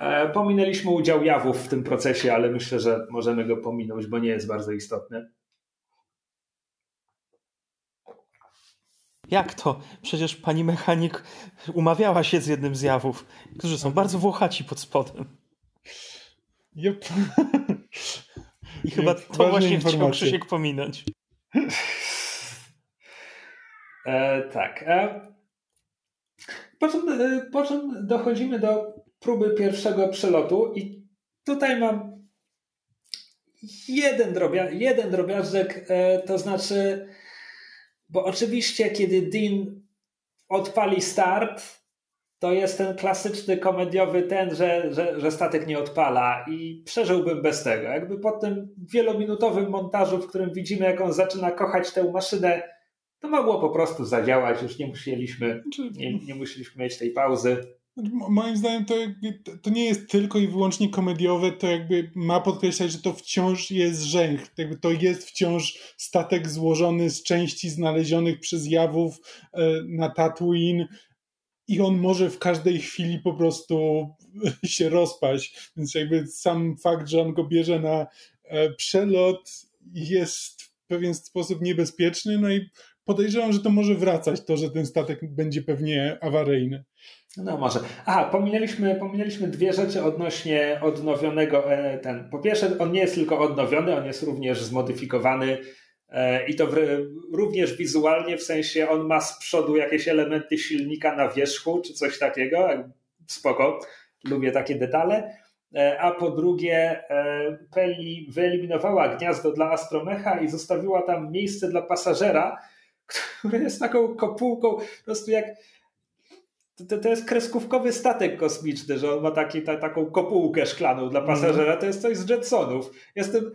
E, pominęliśmy udział jawów w tym procesie, ale myślę, że możemy go pominąć, bo nie jest bardzo istotny. Jak to? Przecież pani mechanik umawiała się z jednym z jawów, którzy są bardzo włochaci pod spodem. Yep. I chyba yep. to właśnie informacje. chciał Krzysiek pominąć. E, tak. E, po, czym, e, po czym dochodzimy do próby pierwszego przelotu i tutaj mam jeden, drobia, jeden drobiażdżek, e, to znaczy bo oczywiście, kiedy Dean odpali start, to jest ten klasyczny komediowy ten, że, że, że statek nie odpala i przeżyłbym bez tego. Jakby po tym wielominutowym montażu, w którym widzimy, jak on zaczyna kochać tę maszynę, to mogło po prostu zadziałać, już nie musieliśmy, nie, nie musieliśmy mieć tej pauzy. Moim zdaniem to, to nie jest tylko i wyłącznie komediowe, to jakby ma podkreślać, że to wciąż jest rzęch. Jakby to jest wciąż statek złożony z części znalezionych przez jawów e, na Tatooine i on może w każdej chwili po prostu się rozpaść. Więc jakby sam fakt, że on go bierze na e, przelot jest w pewien sposób niebezpieczny, no i podejrzewam, że to może wracać, to, że ten statek będzie pewnie awaryjny. No może. Aha, pominęliśmy, pominęliśmy dwie rzeczy odnośnie odnowionego. E, ten. Po pierwsze, on nie jest tylko odnowiony, on jest również zmodyfikowany e, i to w, również wizualnie, w sensie on ma z przodu jakieś elementy silnika na wierzchu, czy coś takiego. Spoko, lubię takie detale. E, a po drugie, Peli wyeliminowała gniazdo dla Astromecha i zostawiła tam miejsce dla pasażera, które jest taką kopułką, po prostu jak to, to jest kreskówkowy statek kosmiczny, że on ma taki, ta, taką kopułkę szklaną dla pasażera. To jest coś z Jetsonów. Jestem,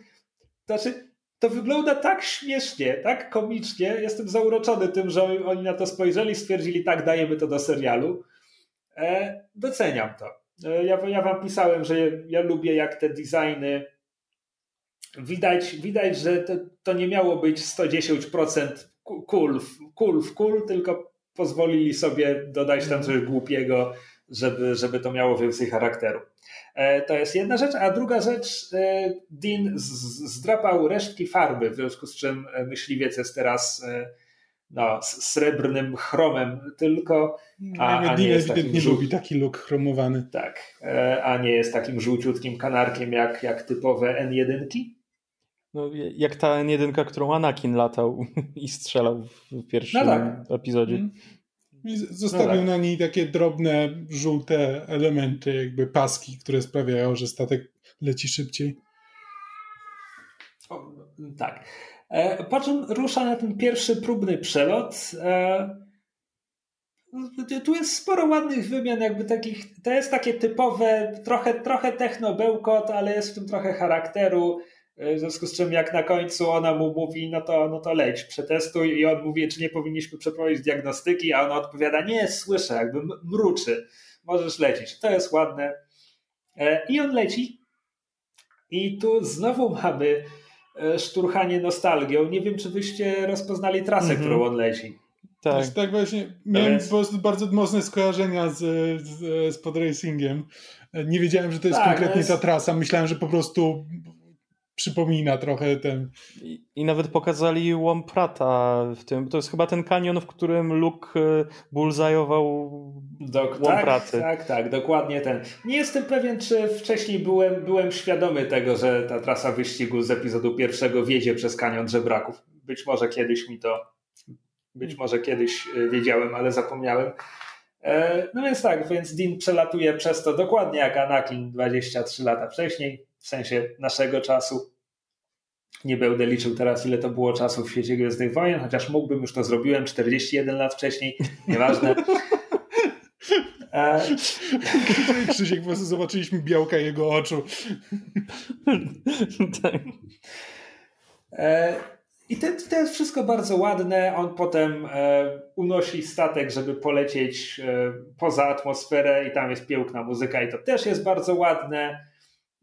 znaczy, to wygląda tak śmiesznie, tak komicznie. Jestem zauroczony tym, że oni na to spojrzeli, stwierdzili, tak, dajemy to do serialu. E, doceniam to. E, ja, ja wam pisałem, że ja, lubię, jak te designy widać, widać że to, to nie miało być 110% kul, kul w kul, tylko pozwolili sobie dodać tam coś głupiego, żeby, żeby to miało więcej charakteru. E, to jest jedna rzecz, a druga rzecz, e, Dean zdrapał resztki farby, w związku z czym e, myśliwiec jest teraz no, srebrnym chromem tylko. A, a nie jest takim lubi taki look chromowany. Tak, a nie jest takim żółciutkim kanarkiem jak, jak typowe N1. No, jak ta N1, którą Anakin latał i strzelał w pierwszym no tak. epizodzie. Mm. Zostawił no tak. na niej takie drobne, żółte elementy, jakby paski, które sprawiają, że statek leci szybciej. O, tak. E, po czym rusza na ten pierwszy próbny przelot. E, tu jest sporo ładnych wymian, jakby takich. To jest takie typowe, trochę, trochę techno-bełkot, ale jest w tym trochę charakteru. E, w związku z czym jak na końcu ona mu mówi, no to, no to leć, przetestuj i on mówi, czy nie powinniśmy przeprowadzić diagnostyki, a ona odpowiada, nie, słyszę, jakby mruczy, możesz lecieć. To jest ładne. E, I on leci i tu znowu mamy e, szturchanie nostalgią. Nie wiem, czy wyście rozpoznali trasę, mm -hmm. którą on leci. Tak. tak właśnie, miałem po prostu bardzo mocne skojarzenia z, z, z podracingiem. Nie wiedziałem, że to jest tak, konkretnie jest... ta trasa. Myślałem, że po prostu przypomina trochę ten. I, I, nawet pokazali Łomprata w tym. To jest chyba ten kanion, w którym Luke e, bullzajował Dok Łompraty. Tak, tak, tak, dokładnie ten. Nie jestem pewien, czy wcześniej byłem, byłem świadomy tego, że ta trasa wyścigu z epizodu pierwszego wiedzie przez kanion żebraków. Być może kiedyś mi to, być może kiedyś e, wiedziałem, ale zapomniałem. E, no więc tak, więc Dean przelatuje przez to dokładnie jak Anakin 23 lata wcześniej w sensie naszego czasu. Nie będę liczył teraz, ile to było czasu w świecie Gwiezdnych Wojen, chociaż mógłbym, już to zrobiłem 41 lat wcześniej, nieważne. E... Krzysiek, po prostu zobaczyliśmy białka jego oczu. tak. E... I to, to, jest wszystko bardzo ładne. On potem e, unosi statek, żeby polecieć e, poza atmosferę, i tam jest piękna muzyka, i to też jest bardzo ładne.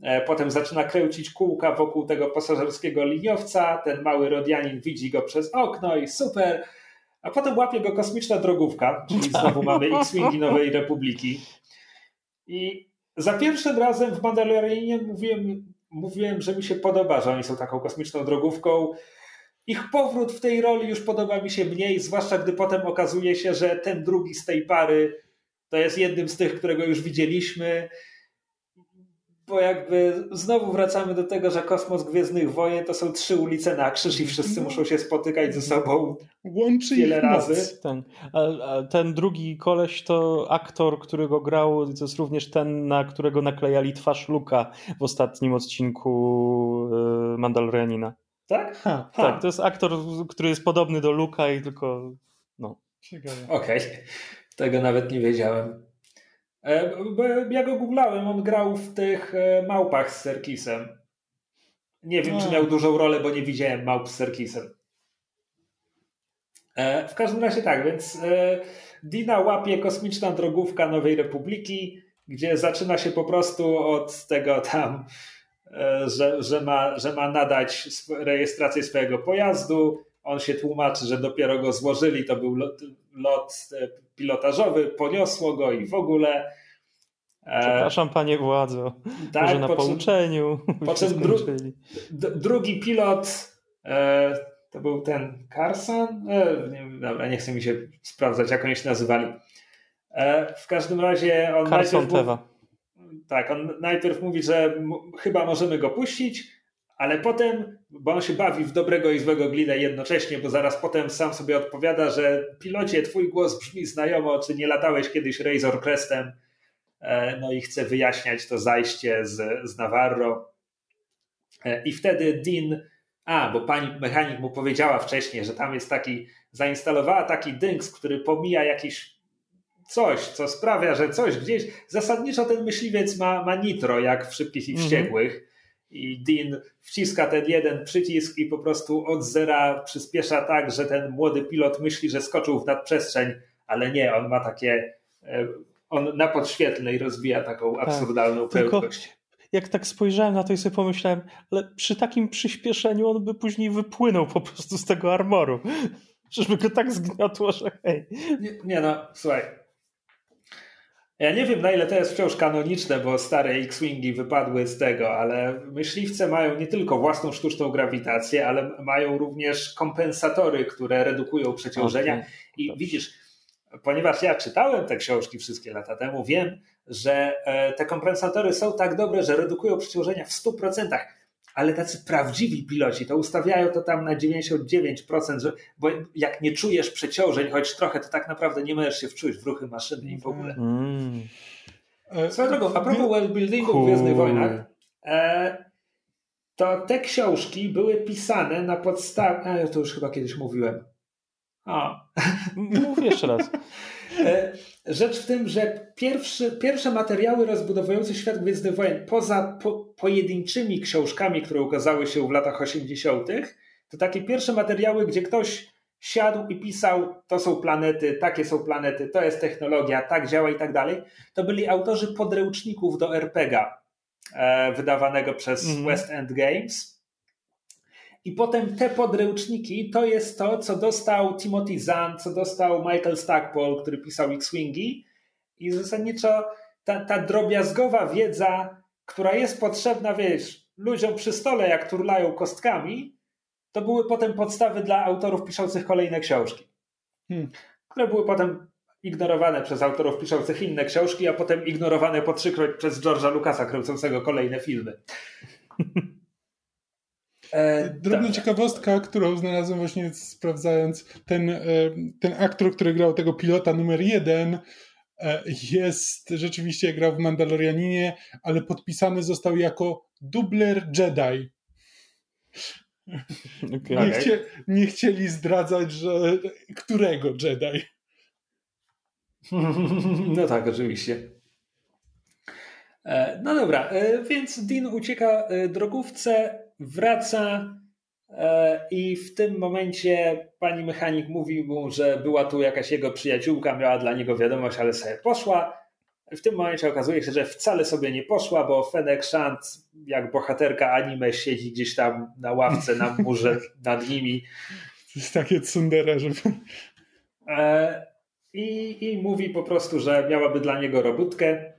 E, potem zaczyna kręcić kółka wokół tego pasażerskiego liniowca. Ten mały Rodianin widzi go przez okno i super. A potem łapie go kosmiczna drogówka, czyli znowu mamy X-Wingi Nowej Republiki. I za pierwszym razem w Mandalorianie mówiłem, mówiłem, że mi się podoba, że oni są taką kosmiczną drogówką. Ich powrót w tej roli już podoba mi się mniej, zwłaszcza gdy potem okazuje się, że ten drugi z tej pary to jest jednym z tych, którego już widzieliśmy bo jakby znowu wracamy do tego, że kosmos Gwiezdnych Wojen to są trzy ulice na krzyż i wszyscy no. muszą się spotykać ze sobą Łączy wiele razy. Ten, a, ten drugi koleś to aktor, który go grał, to jest również ten, na którego naklejali twarz Luka w ostatnim odcinku y, Mandalorianina. Tak? Ha, ha. Tak, to jest aktor, który jest podobny do Luka i tylko no. Okej, okay. tego nawet nie wiedziałem. E, ja go googlałem, on grał w tych e, małpach z Serkisem. Nie wiem, czy miał dużą rolę, bo nie widziałem małp z Serkisem. E, w każdym razie tak, więc Dina łapie kosmiczna drogówka Nowej Republiki, gdzie zaczyna się po prostu od tego tam, że, że, ma, że ma nadać rejestrację swojego pojazdu. On się tłumaczy, że dopiero go złożyli, to był lot, lot pilotażowy, poniosło go i w ogóle. E, Przepraszam, panie władzo. Tak, Może na po pouczeniu. Po dru, drugi pilot e, to był ten Carson. E, nie, dobra, nie chcę mi się sprawdzać, jak oni się nazywali. E, w każdym razie on Carson Tewa. Tak, on najpierw mówi, że chyba możemy go puścić, ale potem, bo on się bawi w dobrego i złego glina jednocześnie, bo zaraz potem sam sobie odpowiada, że pilocie, twój głos brzmi znajomo, czy nie latałeś kiedyś Razor Crestem, e, no i chce wyjaśniać to zajście z, z Navarro. E, I wtedy Dean, a, bo pani mechanik mu powiedziała wcześniej, że tam jest taki, zainstalowała taki dynks, który pomija jakiś coś, co sprawia, że coś gdzieś, zasadniczo ten myśliwiec ma, ma nitro, jak w Szybkich i mhm. Wściekłych, mm -hmm i Dean wciska ten jeden przycisk i po prostu od zera przyspiesza tak, że ten młody pilot myśli, że skoczył w nadprzestrzeń, ale nie, on ma takie, e, on na podświetlnej rozwija taką tak. absurdalną tak, prędkość. jak tak spojrzałem na to i sobie pomyślałem, ale przy takim przyspieszeniu on by później wypłynął po prostu z tego armoru. Żeby go tak zgniotło, że hej. Nie, nie no, słuchaj. Ja nie wiem, na ile to jest wciąż kanoniczne, bo stare X-Wingi wypadły z tego, ale myśliwce mają nie tylko własną sztuczną grawitację, ale mają również kompensatory, które redukują przeciążenia. Okay. I widzisz, ponieważ ja czytałem te książki wszystkie lata temu, wiem, że e, te kompensatory są tak dobre, że redukują przeciążenia w 100%, ale tacy prawdziwi piloci to ustawiają to tam na 99%, że, bo jak nie czujesz przeciążeń, choć trochę, to tak naprawdę nie możesz się wczuć w ruchy maszyny i w ogóle. Mm. Swoją drogą, a propos worldbuildingu cool. w Gwiezdnych Wojnach, e, to te książki były pisane na podstawie, a to już chyba kiedyś mówiłem, a. Mów jeszcze raz. E, rzecz w tym, że pierwszy, pierwsze materiały rozbudowujące świat Gwiezdnych Wojen, poza po, pojedynczymi książkami, które ukazały się w latach 80., to takie pierwsze materiały, gdzie ktoś siadł i pisał, to są planety, takie są planety, to jest technologia, tak działa i tak dalej, to byli autorzy podręczników do RPGa e, wydawanego przez mm. West End Games. I potem te podręczniki to jest to, co dostał Timothy Zahn, co dostał Michael Stackpole, który pisał X-Wingi. I zasadniczo ta, ta drobiazgowa wiedza, która jest potrzebna, wiesz, ludziom przy stole, jak turlają kostkami, to były potem podstawy dla autorów piszących kolejne książki, hmm. które były potem ignorowane przez autorów piszących inne książki, a potem ignorowane po trzykroć przez George'a Lucasa kręcącego kolejne filmy. E, Drobna tak. ciekawostka, którą znalazłem właśnie sprawdzając, ten, e, ten aktor, który grał tego pilota numer jeden, e, jest rzeczywiście grał w Mandalorianinie, ale podpisany został jako dubler Jedi. Okay. Nie, chcie, nie chcieli zdradzać, że którego Jedi. No tak, oczywiście. No dobra, więc Dean ucieka drogówce, wraca e, i w tym momencie pani mechanik mówi mu, że była tu jakaś jego przyjaciółka, miała dla niego wiadomość, ale sobie poszła. W tym momencie okazuje się, że wcale sobie nie poszła, bo Fennec Shand, jak bohaterka anime, siedzi gdzieś tam na ławce, na murze nad nimi. To jest takie tsundere, żeby... E, I, I mówi po prostu, że miałaby dla niego robótkę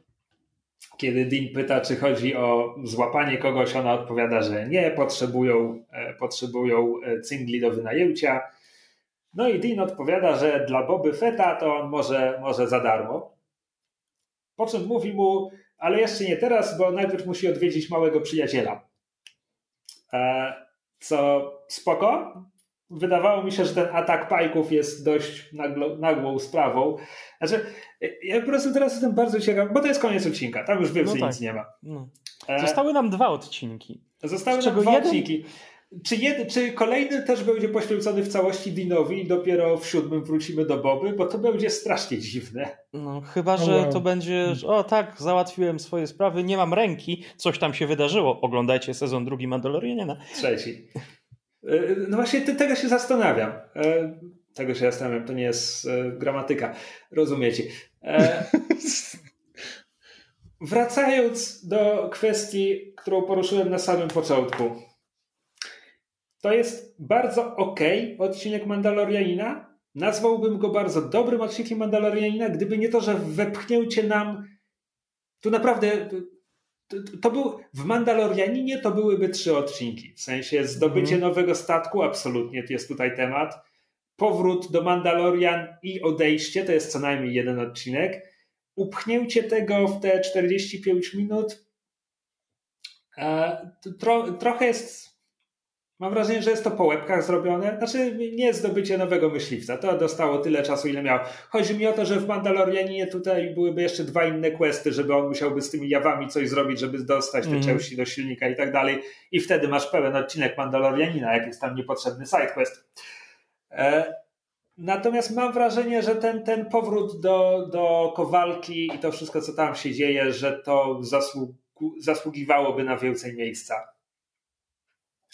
kiedy Dean pyta, czy chodzi o złapanie kogoś, ona odpowiada, że nie, potrzebują, e, potrzebują e, cyngli do wynajęcia. No i Dean odpowiada, że dla Boby Feta to on może, może za darmo. Po czym mówi mu, ale jeszcze nie teraz, bo najpierw musi odwiedzić małego przyjaciela. E, co spoko, wydawało mi się, że ten atak pajków jest dość naglo, nagłą sprawą. Znaczy, ja po prostu teraz jestem bardzo ciekaw, bo to jest koniec odcinka, tam już więcej no tak. nic nie ma. No. E, Zostały nam dwa odcinki. Zostały nam dwa jeden... odcinki. Czy, jed, czy kolejny też będzie poświęcony w całości Dinowi i dopiero w siódmym wrócimy do Boby? Bo to będzie strasznie dziwne. No, chyba, że to będzie, o tak, załatwiłem swoje sprawy, nie mam ręki, coś tam się wydarzyło. Oglądajcie sezon drugi Mandaloriana. Trzeci. E, no właśnie tego się zastanawiam. E, tego się zastanawiam, to nie jest e, gramatyka. Rozumiecie. Wracając do kwestii, którą poruszyłem na samym początku. To jest bardzo ok odcinek Mandalorianina. Nazwałbym go bardzo dobrym odcinkiem Mandalorianina, gdyby nie to, że wepchnięcie nam tu naprawdę to był w Mandalorianinie to byłyby trzy odcinki. W sensie zdobycie mm. nowego statku, absolutnie to jest tutaj temat. Powrót do Mandalorian i odejście to jest co najmniej jeden odcinek. Upchnięcie tego w te 45 minut e, tro, trochę jest Mam wrażenie, że jest to po łebkach zrobione. Znaczy, nie zdobycie nowego myśliwca. To dostało tyle czasu, ile miało. Chodzi mi o to, że w Mandalorianinie tutaj byłyby jeszcze dwa inne questy, żeby on musiałby z tymi jawami coś zrobić, żeby dostać te mm. części do silnika i tak dalej. I wtedy masz pełen odcinek Mandalorianina, jak jest tam niepotrzebny sidequest. E, natomiast mam wrażenie, że ten, ten powrót do, do Kowalki i to wszystko, co tam się dzieje, że to zasługiwałoby na więcej miejsca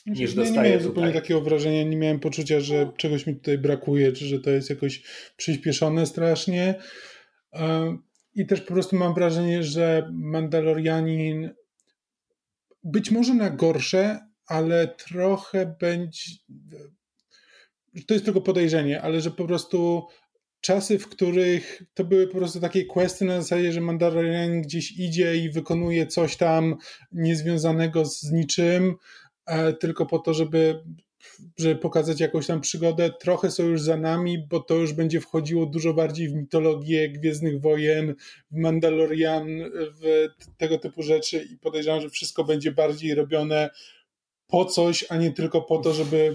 niż dostaję Nie miałem zupełnie takiego wrażenia, nie miałem poczucia, że czegoś mi tutaj brakuje, czy że to jest jakoś przyspieszone strasznie. I też po prostu mam wrażenie, że Mandalorianin być może na gorsze, ale trochę będzie. To jest tylko podejrzenie, ale że po prostu czasy, w których to były po prostu takie questy na zasadzie, że Mandalorian gdzieś idzie i wykonuje coś tam niezwiązanego z niczym, tylko po to, żeby żeby pokazać jakąś tam przygodę, trochę są już za nami, bo to już będzie wchodziło dużo bardziej w mitologię Gwiezdnych Wojen, w Mandalorian, w tego typu rzeczy i podejrzewam, że wszystko będzie bardziej robione po coś, a nie tylko po to, żeby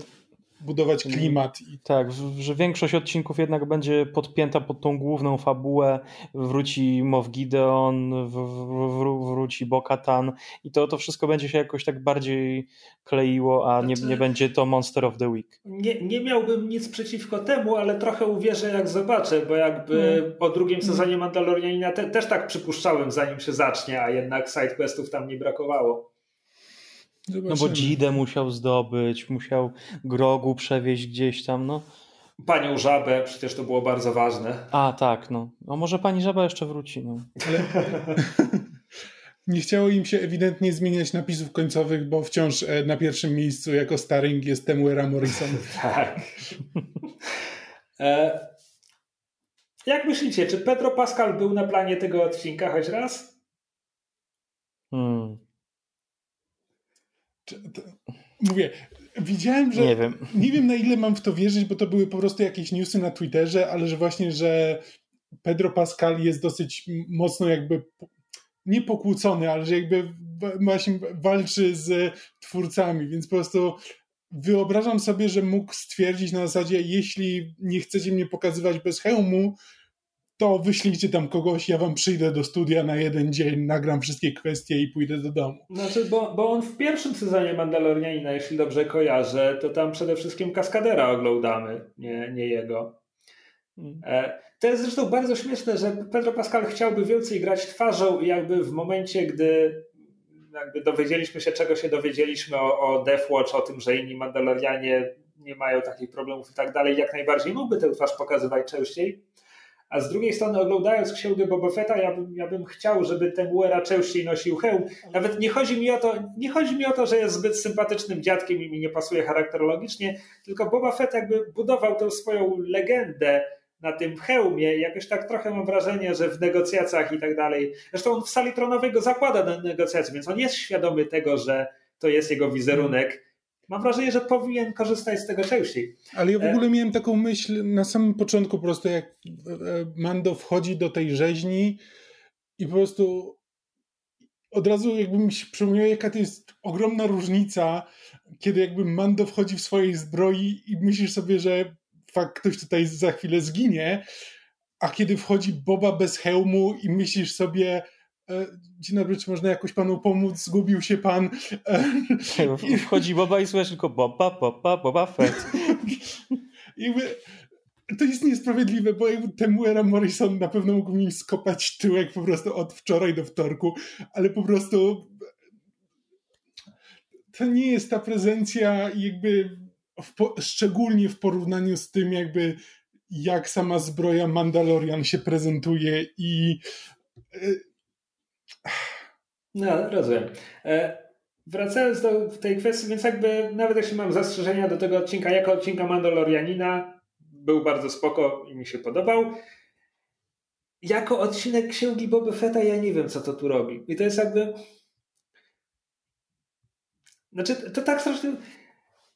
budować klimat. Tak, że większość odcinków jednak będzie podpięta pod tą główną fabułę, wróci Mow Gideon, w, w, wróci Bo-Katan i to, to wszystko będzie się jakoś tak bardziej kleiło, a znaczy, nie, nie będzie to Monster of the Week. Nie, nie miałbym nic przeciwko temu, ale trochę uwierzę jak zobaczę, bo jakby hmm. po drugim hmm. sezonie Mandalorianina te, też tak przypuszczałem zanim się zacznie, a jednak sidequestów tam nie brakowało. Zobaczymy. No bo Dzidę musiał zdobyć, musiał Grogu przewieźć gdzieś tam, no. Panią Żabę, przecież to było bardzo ważne. A, tak, no. A może pani Żaba jeszcze wróci, no. Ale... Nie chciało im się ewidentnie zmieniać napisów końcowych, bo wciąż e, na pierwszym miejscu jako starring jest Temuera Morrison. tak. E, jak myślicie, czy Pedro Pascal był na planie tego odcinka choć raz? Hmm. Mówię, widziałem, że. Nie wiem. Nie wiem, na ile mam w to wierzyć, bo to były po prostu jakieś newsy na Twitterze, ale że właśnie, że Pedro Pascal jest dosyć mocno jakby nie pokłócony, ale że jakby właśnie walczy z twórcami, więc po prostu wyobrażam sobie, że mógł stwierdzić na zasadzie, jeśli nie chcecie mnie pokazywać bez hełmu, to wyślijcie tam kogoś, ja wam przyjdę do studia na jeden dzień, nagram wszystkie kwestie i pójdę do domu. Znaczy, bo, bo on w pierwszym sezonie Mandalorianina, jeśli dobrze kojarzę, to tam przede wszystkim Kaskadera oglądamy, nie, nie jego. E, to jest zresztą bardzo śmieszne, że Pedro Pascal chciałby więcej grać twarzą jakby w momencie, gdy jakby dowiedzieliśmy się, czego się dowiedzieliśmy o, o Death Watch, o tym, że inni Mandalorianie nie mają takich problemów i tak dalej, jak najbardziej mógłby tę twarz pokazywać częściej a z drugiej strony oglądając księgę Boba Fetta, ja bym, ja bym chciał, żeby Temuera częściej nosił hełm. Nawet nie chodzi mi o to, nie chodzi mi o to, że jest zbyt sympatycznym dziadkiem i mi nie pasuje charakterologicznie, tylko Boba Fett jakby budował tę swoją legendę na tym hełmie. Jakoś tak trochę mam wrażenie, że w negocjacjach i tak dalej. Zresztą on w sali tronowej go zakłada na negocjacje, więc on jest świadomy tego, że to jest jego wizerunek mam wrażenie, że powinien korzystać z tego częściej. Ale ja w ogóle miałem taką myśl na samym początku, po prostu jak e, Mando wchodzi do tej rzeźni i po prostu od razu jakby mi się przypomniało, jaka to jest ogromna różnica, kiedy jakby Mando wchodzi w swojej zbroi i myślisz sobie, że fakt, ktoś tutaj za chwilę zginie, a kiedy wchodzi Boba bez hełmu i myślisz sobie, E, dzień dobry, czy można jakoś panu pomóc? Zgubił się pan. E, wchodzi Boba i słyszy tylko Boba, Boba, Boba Fett. jakby, to jest niesprawiedliwe, bo Temuera Morrison na pewno mógł mi skopać tyłek po prostu od wczoraj do wtorku, ale po prostu to nie jest ta prezencja jakby w, szczególnie w porównaniu z tym jakby jak sama zbroja Mandalorian się prezentuje i e, no, rozumiem. E, wracając do tej kwestii, więc jakby nawet jeśli mam zastrzeżenia do tego odcinka, jako odcinka Mandalorianina, był bardzo spoko i mi się podobał. Jako odcinek Księgi Boba Fetta ja nie wiem, co to tu robi. I to jest jakby... Znaczy, to tak strasznie...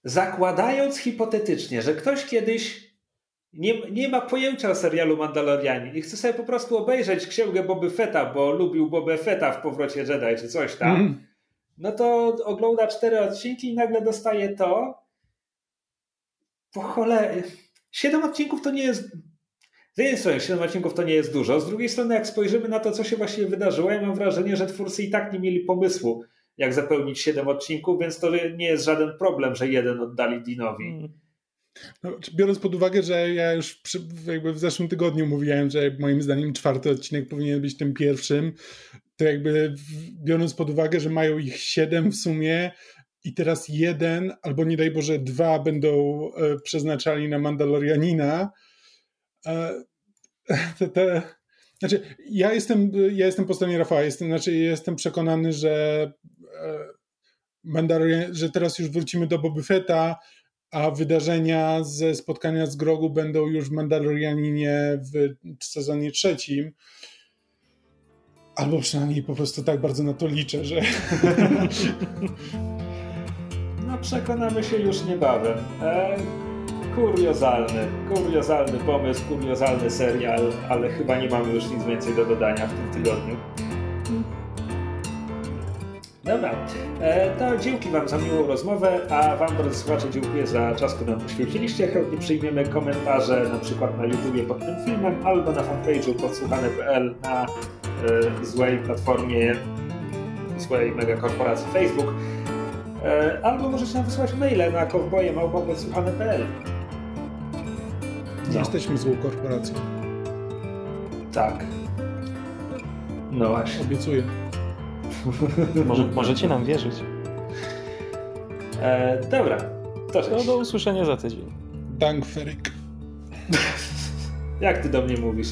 Zakładając hipotetycznie, że ktoś kiedyś nie, nie ma pojęcia o serialu Mandalorianie i chce sobie po prostu obejrzeć księgę Boby Fetta, bo lubił Boba Fetta w Powrocie Jedi czy coś tam, mm. no to ogląda cztery odcinki i nagle dostaje to. Po cholerę. Siedem odcinków to nie jest... Z jednej strony siedem odcinków to nie jest dużo, z drugiej strony jak spojrzymy na to, co się właściwie wydarzyło, ja mam wrażenie, że twórcy i tak nie mieli pomysłu, jak zapełnić siedem odcinków, więc to nie jest żaden problem, że jeden oddali Dinowi. Mm. No, biorąc pod uwagę, że ja już przy, jakby w zeszłym tygodniu mówiłem, że moim zdaniem czwarty odcinek powinien być tym pierwszym, to jakby biorąc pod uwagę, że mają ich siedem w sumie i teraz jeden, albo nie daj Boże dwa będą e, przeznaczali na Mandalorianina, e, te, znaczy ja jestem, ja jestem po stronie Rafała, jestem, znaczy jestem przekonany, że e, że teraz już wrócimy do Boba Fetta, a wydarzenia ze spotkania z Grogu będą już w Mandalorianinie w sezonie trzecim. Albo przynajmniej po prostu tak bardzo na to liczę, że. No, przekonamy się już niebawem. E, kuriozalny, kuriozalny pomysł, kuriozalny serial, ale chyba nie mamy już nic więcej do dodania w tym tygodniu. Dobra, to dzięki Wam za miłą rozmowę, a Wam, drodzy słuchacze, dziękuję za czas, który nam poświęciliście. Chętnie przyjmiemy komentarze na przykład na YouTubie pod tym filmem albo na fanpage'u podsłuchane.pl na e, złej platformie złej megakorporacji Facebook. E, albo możecie nam wysłać maile na kowboje.podsłuchane.pl Nie jesteśmy złą korporacją. Tak. No właśnie. Obiecuję. Może, możecie nam wierzyć. E, dobra, to cześć. do usłyszenia za tydzień. Dank, Feryk. Jak ty do mnie mówisz?